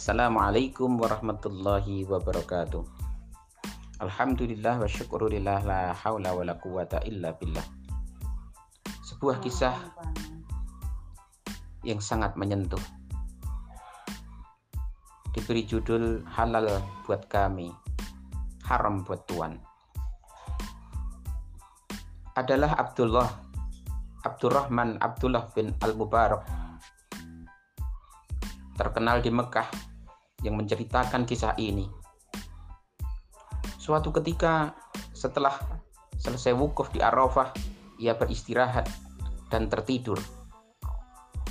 Assalamualaikum warahmatullahi wabarakatuh. Alhamdulillah wa syukurillah la haula wa la quwata illa billah. Sebuah kisah yang sangat menyentuh. Diberi judul halal buat kami, haram buat Tuhan. Adalah Abdullah Abdurrahman Abdullah bin Al-Mubarak terkenal di Mekah yang menceritakan kisah ini. Suatu ketika setelah selesai wukuf di Arafah, ia beristirahat dan tertidur.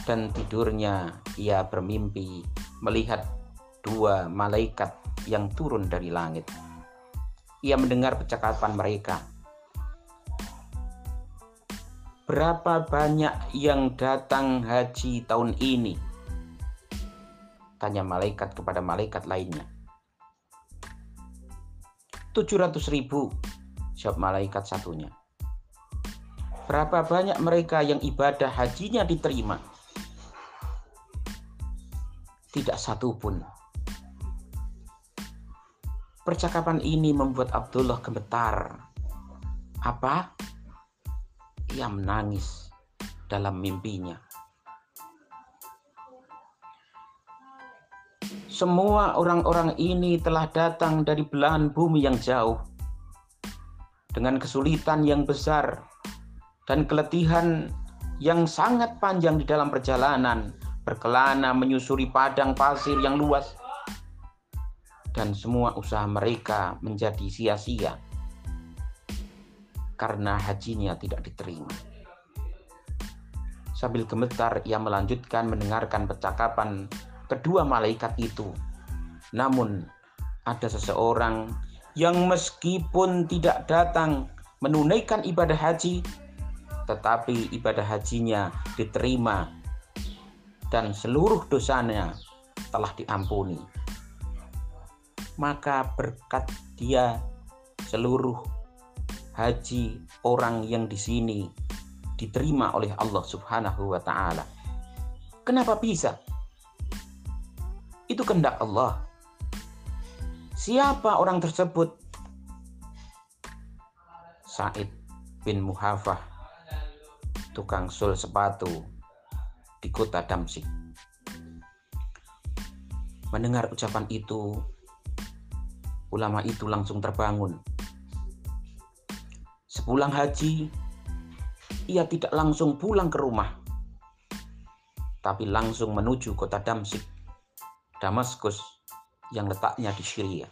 Dan tidurnya ia bermimpi melihat dua malaikat yang turun dari langit. Ia mendengar percakapan mereka. Berapa banyak yang datang haji tahun ini? Tanya malaikat kepada malaikat lainnya. 700 ribu, jawab malaikat satunya. Berapa banyak mereka yang ibadah hajinya diterima? Tidak satu pun. Percakapan ini membuat Abdullah gemetar. Apa? Ia menangis dalam mimpinya. Semua orang-orang ini telah datang dari belahan bumi yang jauh dengan kesulitan yang besar dan keletihan yang sangat panjang di dalam perjalanan berkelana menyusuri padang pasir yang luas dan semua usaha mereka menjadi sia-sia karena hajinya tidak diterima. Sambil gemetar ia melanjutkan mendengarkan percakapan kedua malaikat itu. Namun ada seseorang yang meskipun tidak datang menunaikan ibadah haji, tetapi ibadah hajinya diterima dan seluruh dosanya telah diampuni. Maka berkat dia seluruh haji orang yang di sini diterima oleh Allah Subhanahu wa taala. Kenapa bisa? Itu kehendak Allah. Siapa orang tersebut? Said bin Muhafah, tukang sul sepatu di kota Damsik. Mendengar ucapan itu, ulama itu langsung terbangun. Sepulang haji, ia tidak langsung pulang ke rumah, tapi langsung menuju kota Damsik Damaskus yang letaknya di Syria.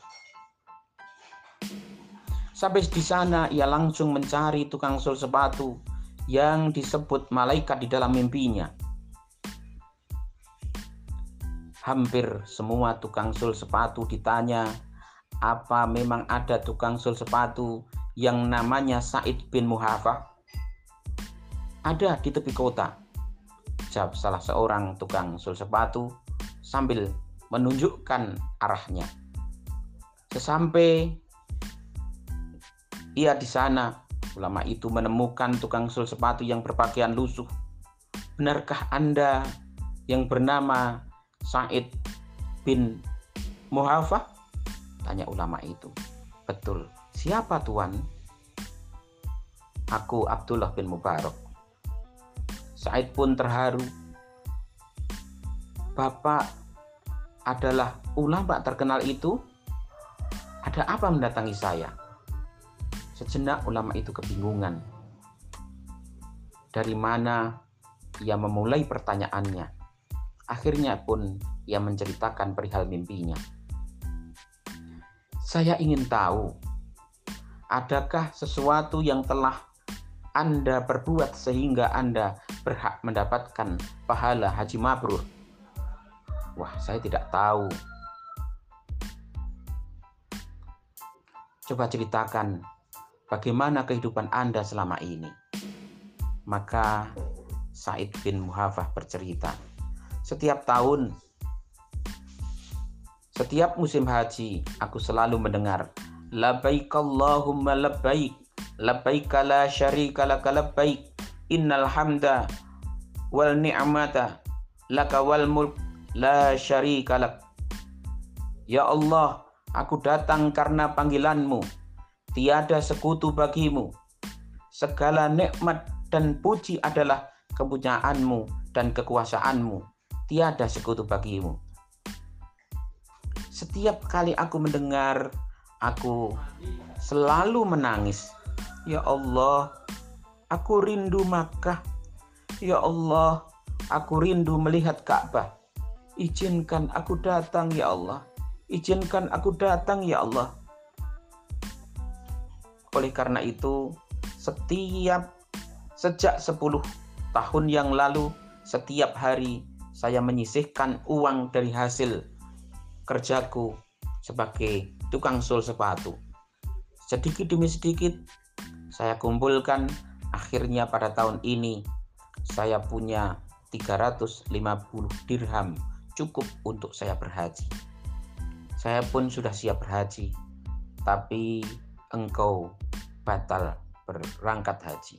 Sampai di sana ia langsung mencari tukang sol sepatu yang disebut malaikat di dalam mimpinya. Hampir semua tukang sol sepatu ditanya apa memang ada tukang sol sepatu yang namanya Said bin Muhafa? Ada di tepi kota. Jawab salah seorang tukang sol sepatu sambil menunjukkan arahnya. Sesampai ia di sana, ulama itu menemukan tukang sul sepatu yang berpakaian lusuh. Benarkah Anda yang bernama Said bin Muhafah? Tanya ulama itu. Betul. Siapa tuan? Aku Abdullah bin Mubarak. Said pun terharu. Bapak adalah ulama terkenal itu, ada apa mendatangi saya? Sejenak ulama itu kebingungan. Dari mana ia memulai pertanyaannya? Akhirnya pun ia menceritakan perihal mimpinya. Saya ingin tahu, adakah sesuatu yang telah Anda perbuat sehingga Anda berhak mendapatkan pahala haji mabrur? Wah, saya tidak tahu. Coba ceritakan bagaimana kehidupan Anda selama ini. Maka Said bin Muhafah bercerita, setiap tahun, setiap musim haji, aku selalu mendengar, Labaik Allahumma labaik, labaik la syarika laka labaik, innal hamda wal ni'mata laka wal mulk la syarikalak Ya Allah, aku datang karena panggilanmu. Tiada sekutu bagimu. Segala nikmat dan puji adalah kepunyaanmu dan kekuasaanmu. Tiada sekutu bagimu. Setiap kali aku mendengar, aku selalu menangis. Ya Allah, aku rindu Makkah. Ya Allah, aku rindu melihat Ka'bah. Izinkan aku datang ya Allah. Izinkan aku datang ya Allah. Oleh karena itu, setiap sejak 10 tahun yang lalu, setiap hari saya menyisihkan uang dari hasil kerjaku sebagai tukang sul sepatu. Sedikit demi sedikit saya kumpulkan akhirnya pada tahun ini saya punya 350 dirham cukup untuk saya berhaji. Saya pun sudah siap berhaji, tapi engkau batal berangkat haji.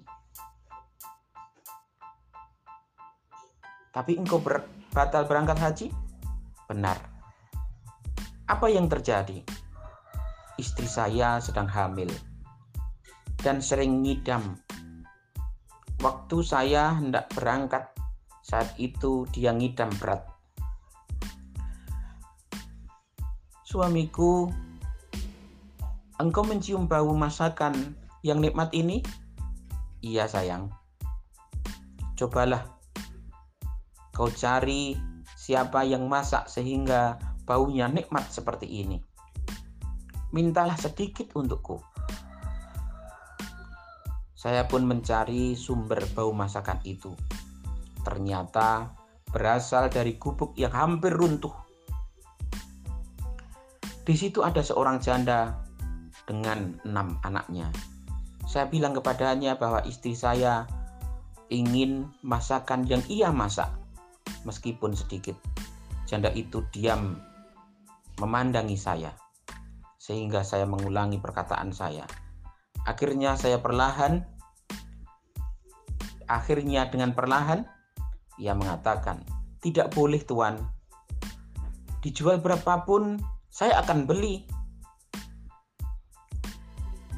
Tapi engkau ber, batal berangkat haji? Benar, apa yang terjadi? Istri saya sedang hamil dan sering ngidam. Waktu saya hendak berangkat, saat itu dia ngidam berat. Suamiku, engkau mencium bau masakan yang nikmat ini? Iya sayang. Cobalah kau cari siapa yang masak sehingga baunya nikmat seperti ini. Mintalah sedikit untukku. Saya pun mencari sumber bau masakan itu. Ternyata berasal dari gubuk yang hampir runtuh. Di situ ada seorang janda dengan enam anaknya. Saya bilang kepadanya bahwa istri saya ingin masakan yang ia masak, meskipun sedikit. Janda itu diam memandangi saya, sehingga saya mengulangi perkataan saya. Akhirnya saya perlahan, akhirnya dengan perlahan, ia mengatakan, tidak boleh tuan, dijual berapapun saya akan beli.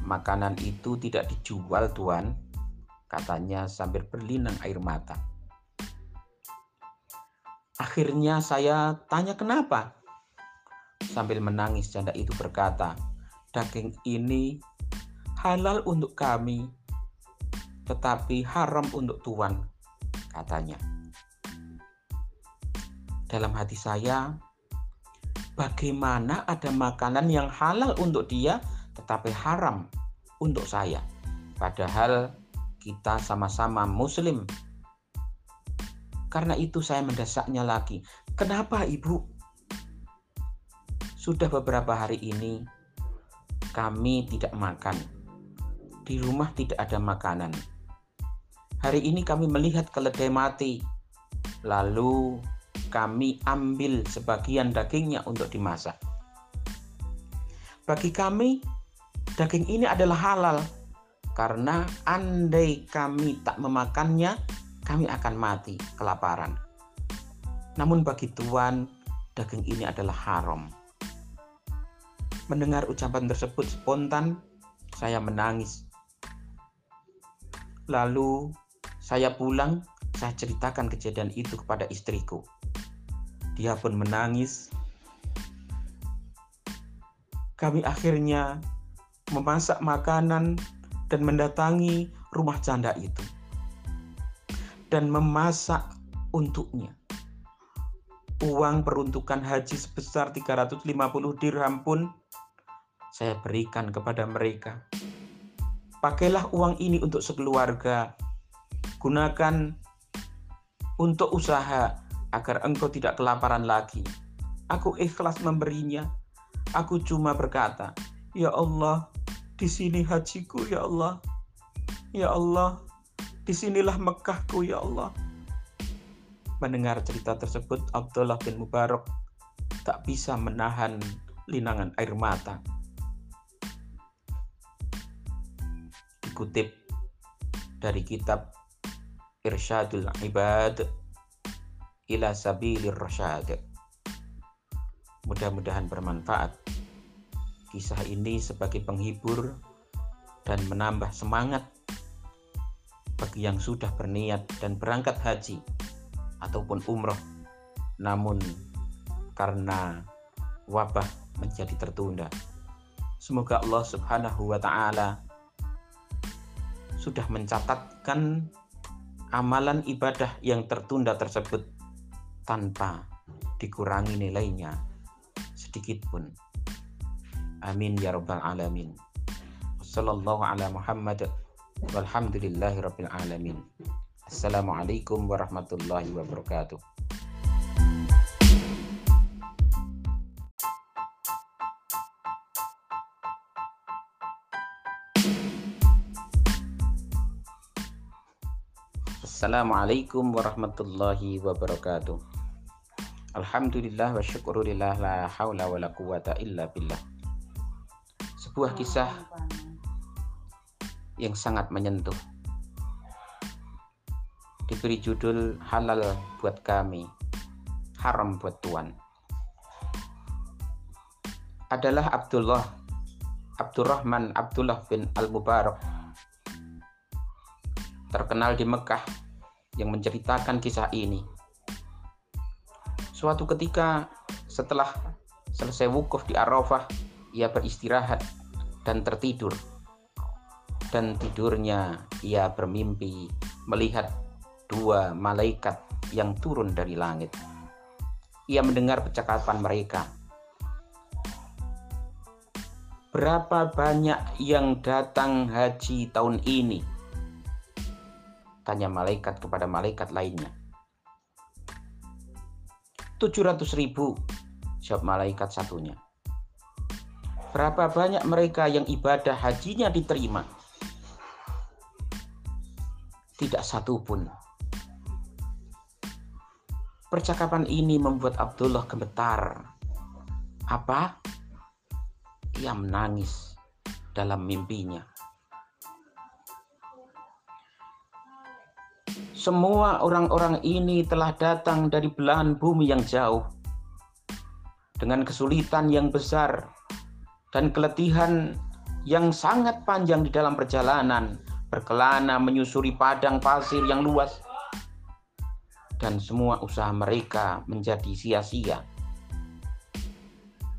Makanan itu tidak dijual tuan, katanya sambil berlinang air mata. Akhirnya saya tanya kenapa. Sambil menangis janda itu berkata, daging ini halal untuk kami, tetapi haram untuk tuan, katanya. Dalam hati saya, bagaimana ada makanan yang halal untuk dia, tetapi haram untuk saya. Padahal kita sama-sama muslim. Karena itu saya mendesaknya lagi. Kenapa ibu sudah beberapa hari ini kami tidak makan. Di rumah tidak ada makanan. Hari ini kami melihat keledai mati. Lalu kami ambil sebagian dagingnya untuk dimasak. Bagi kami, daging ini adalah halal karena andai kami tak memakannya, kami akan mati kelaparan. Namun bagi Tuhan, daging ini adalah haram. Mendengar ucapan tersebut spontan, saya menangis. Lalu saya pulang, saya ceritakan kejadian itu kepada istriku. Dia pun menangis. Kami akhirnya memasak makanan dan mendatangi rumah janda itu. Dan memasak untuknya. Uang peruntukan haji sebesar 350 dirham pun saya berikan kepada mereka. Pakailah uang ini untuk sekeluarga. Gunakan untuk usaha agar engkau tidak kelaparan lagi. Aku ikhlas memberinya. Aku cuma berkata, "Ya Allah, di sini hajiku ya Allah. Ya Allah, di sinilah Mekahku ya Allah." Mendengar cerita tersebut, Abdullah bin Mubarak tak bisa menahan linangan air mata. dikutip dari kitab Irsyadul Ibad ila Sabilir Rasyad. Mudah-mudahan bermanfaat. Kisah ini sebagai penghibur dan menambah semangat bagi yang sudah berniat dan berangkat haji ataupun umroh namun karena wabah menjadi tertunda. Semoga Allah Subhanahu wa taala sudah mencatatkan amalan ibadah yang tertunda tersebut tanpa dikurangi nilainya sedikit pun. Amin ya rabbal alamin. Wassallallahu ala Muhammad walhamdulillahi rabbil alamin. Assalamualaikum warahmatullahi wabarakatuh. Assalamualaikum warahmatullahi wabarakatuh. Alhamdulillah wa syukurillah la haula wa la quwata illa billah. Sebuah kisah yang sangat menyentuh. Diberi judul halal buat kami, haram buat Tuhan. Adalah Abdullah Abdurrahman Abdullah bin Al-Mubarak terkenal di Mekah yang menceritakan kisah ini. Suatu ketika setelah selesai wukuf di Arafah, ia beristirahat dan tertidur. Dan tidurnya ia bermimpi melihat dua malaikat yang turun dari langit. Ia mendengar percakapan mereka. Berapa banyak yang datang haji tahun ini? Tanya malaikat kepada malaikat lainnya. 700 ribu, jawab malaikat satunya. Berapa banyak mereka yang ibadah hajinya diterima? Tidak satu pun. Percakapan ini membuat Abdullah gemetar. Apa? Ia menangis dalam mimpinya. Semua orang-orang ini telah datang dari belahan bumi yang jauh dengan kesulitan yang besar dan keletihan yang sangat panjang di dalam perjalanan berkelana menyusuri padang pasir yang luas dan semua usaha mereka menjadi sia-sia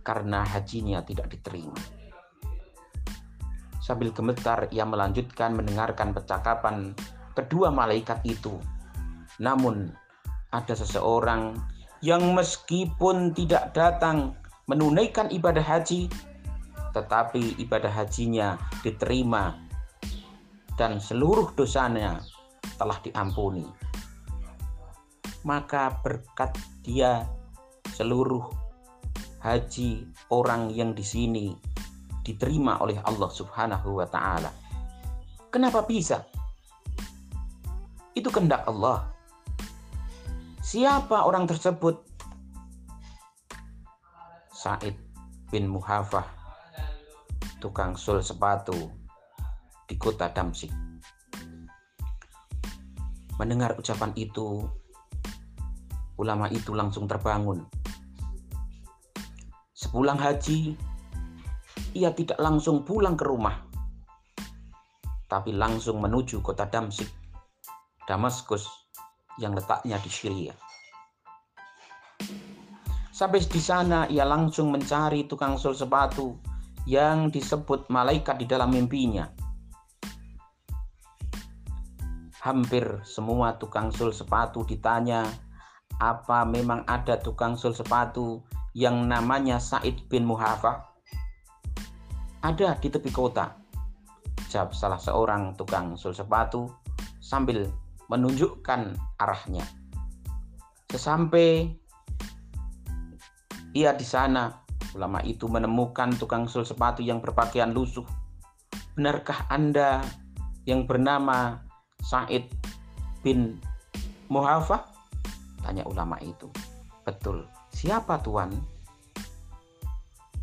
karena hajinya tidak diterima. Sambil gemetar ia melanjutkan mendengarkan percakapan kedua malaikat itu. Namun ada seseorang yang meskipun tidak datang menunaikan ibadah haji, tetapi ibadah hajinya diterima dan seluruh dosanya telah diampuni. Maka berkat dia seluruh haji orang yang di sini diterima oleh Allah Subhanahu wa taala. Kenapa bisa? Itu kehendak Allah. Siapa orang tersebut? Said bin Muhafah, tukang sul sepatu di kota Damsik. Mendengar ucapan itu, ulama itu langsung terbangun. Sepulang haji, ia tidak langsung pulang ke rumah, tapi langsung menuju kota Damsik Damaskus yang letaknya di Syria. Sampai di sana ia langsung mencari tukang sol sepatu yang disebut malaikat di dalam mimpinya. Hampir semua tukang sol sepatu ditanya, apa memang ada tukang sol sepatu yang namanya Said bin Muhafa? Ada di tepi kota. Jawab salah seorang tukang sol sepatu sambil menunjukkan arahnya. Sesampai ia di sana, ulama itu menemukan tukang sul sepatu yang berpakaian lusuh. Benarkah Anda yang bernama Said bin Muhafah? Tanya ulama itu. Betul. Siapa tuan?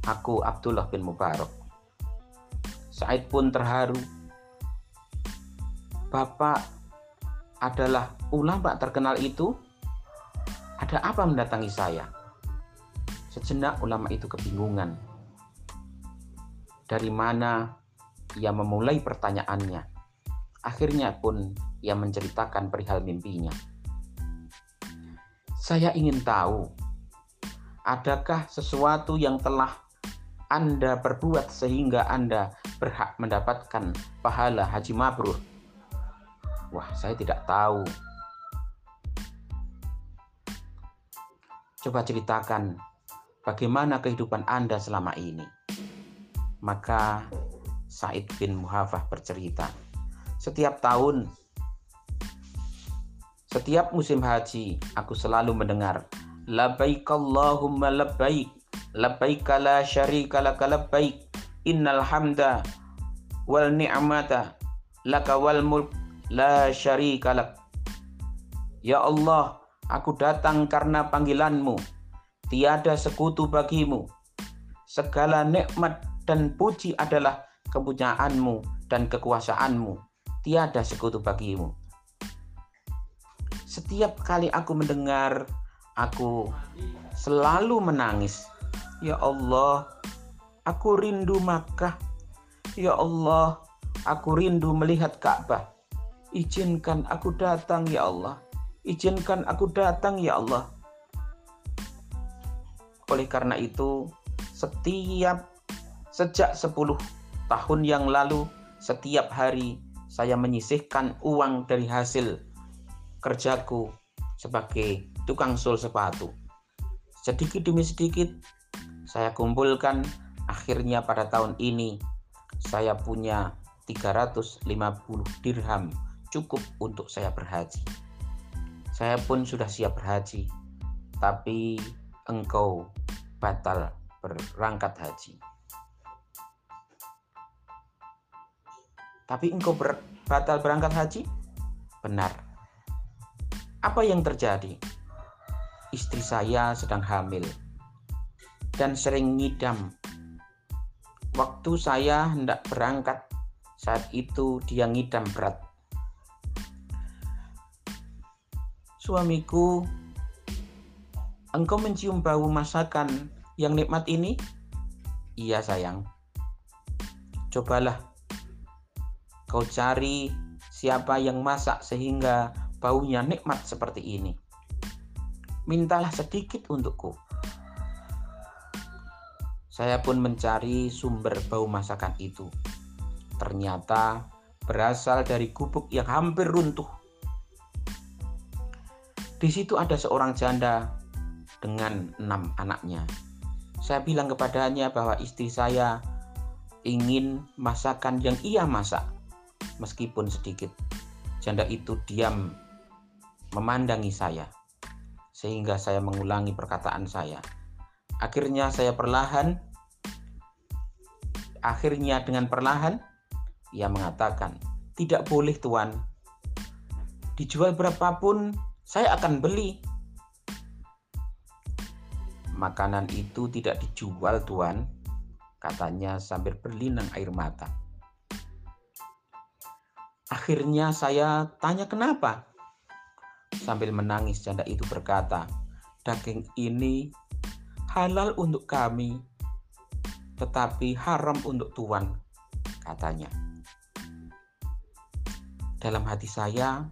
Aku Abdullah bin Mubarak. Said pun terharu. Bapak adalah ulama terkenal itu, ada apa mendatangi saya? Sejenak ulama itu kebingungan. Dari mana ia memulai pertanyaannya. Akhirnya pun ia menceritakan perihal mimpinya. Saya ingin tahu, adakah sesuatu yang telah Anda perbuat sehingga Anda berhak mendapatkan pahala haji mabrur? Wah, saya tidak tahu. Coba ceritakan bagaimana kehidupan Anda selama ini. Maka Said bin Muhafah bercerita, setiap tahun setiap musim haji, aku selalu mendengar Labbaik Allahumma labbaik Labbaik la syarika laka labbaik Innal hamda wal ni'mata laka wal mulk la syarika lak Ya Allah, aku datang karena panggilanmu Tiada sekutu bagimu Segala nikmat dan puji adalah kepunyaanmu dan kekuasaanmu Tiada sekutu bagimu setiap kali aku mendengar, aku selalu menangis. Ya Allah, aku rindu Makkah. Ya Allah, aku rindu melihat Ka'bah. Izinkan aku datang ya Allah. Izinkan aku datang ya Allah. Oleh karena itu, setiap sejak 10 tahun yang lalu, setiap hari saya menyisihkan uang dari hasil kerjaku sebagai tukang sol sepatu. Sedikit demi sedikit saya kumpulkan akhirnya pada tahun ini saya punya 350 dirham cukup untuk saya berhaji. Saya pun sudah siap berhaji, tapi engkau batal berangkat haji. Tapi engkau ber, batal berangkat haji? Benar. Apa yang terjadi? Istri saya sedang hamil dan sering ngidam. Waktu saya hendak berangkat, saat itu dia ngidam berat. Suamiku, engkau mencium bau masakan yang nikmat ini? Iya sayang. Cobalah kau cari siapa yang masak sehingga baunya nikmat seperti ini. Mintalah sedikit untukku. Saya pun mencari sumber bau masakan itu. Ternyata berasal dari gubuk yang hampir runtuh. Di situ ada seorang janda dengan enam anaknya. Saya bilang kepadanya bahwa istri saya ingin masakan yang ia masak, meskipun sedikit. Janda itu diam memandangi saya, sehingga saya mengulangi perkataan saya. Akhirnya saya perlahan, akhirnya dengan perlahan, ia mengatakan, tidak boleh tuan, dijual berapapun saya akan beli. Makanan itu tidak dijual tuan, katanya sambil berlinang air mata. Akhirnya saya tanya kenapa? Sambil menangis janda itu berkata, daging ini halal untuk kami, tetapi haram untuk tuan, katanya. Dalam hati saya,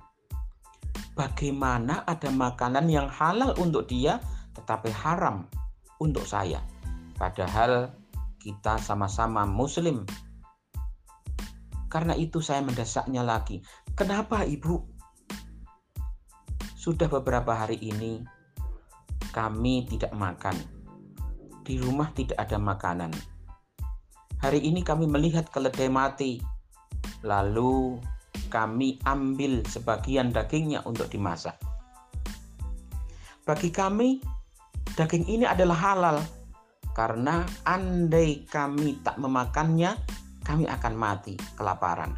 bagaimana ada makanan yang halal untuk dia, tetapi haram untuk saya. Padahal kita sama-sama muslim. Karena itu saya mendesaknya lagi. Kenapa ibu? Sudah beberapa hari ini kami tidak makan. Di rumah tidak ada makanan. Hari ini kami melihat keledai mati. Lalu kami ambil sebagian dagingnya untuk dimasak. Bagi kami, daging ini adalah halal karena andai kami tak memakannya, kami akan mati kelaparan.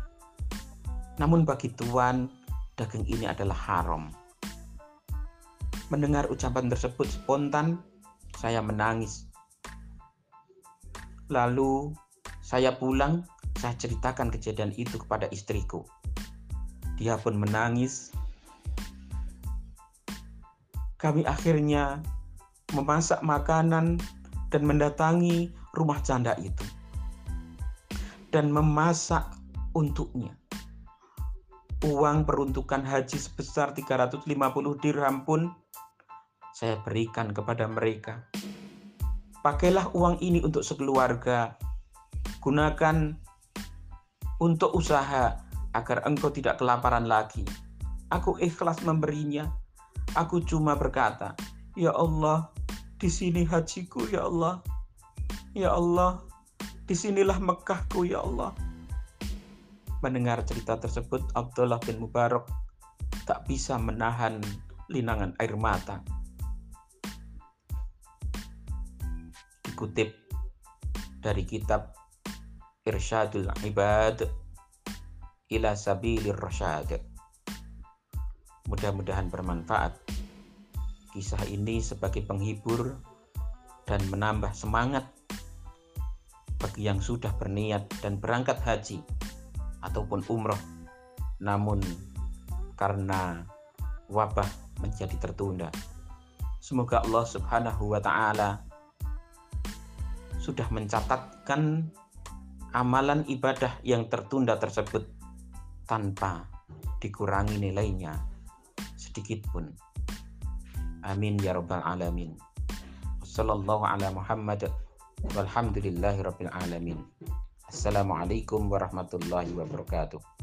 Namun bagi Tuhan, daging ini adalah haram. Mendengar ucapan tersebut spontan, saya menangis. Lalu saya pulang, saya ceritakan kejadian itu kepada istriku. Dia pun menangis. Kami akhirnya memasak makanan dan mendatangi rumah janda itu dan memasak untuknya. Uang peruntukan haji sebesar 350 dirham pun saya berikan kepada mereka. Pakailah uang ini untuk sekeluarga. Gunakan untuk usaha agar engkau tidak kelaparan lagi. Aku ikhlas memberinya. Aku cuma berkata, "Ya Allah, di sini hajiku ya Allah. Ya Allah, di sinilah Mekahku ya Allah." Mendengar cerita tersebut, Abdullah bin Mubarak tak bisa menahan linangan air mata. Dikutip dari kitab Irsyadul Ibad ila Sabilir Rasyad. Mudah-mudahan bermanfaat. Kisah ini sebagai penghibur dan menambah semangat bagi yang sudah berniat dan berangkat haji ataupun umroh namun karena wabah menjadi tertunda. Semoga Allah Subhanahu wa taala sudah mencatatkan amalan ibadah yang tertunda tersebut tanpa dikurangi nilainya sedikit pun. Amin ya rabbal alamin. Wassallallahu ala Muhammad walhamdulillahi rabbil alamin. Assalamualaikum warahmatullahi wabarakatuh.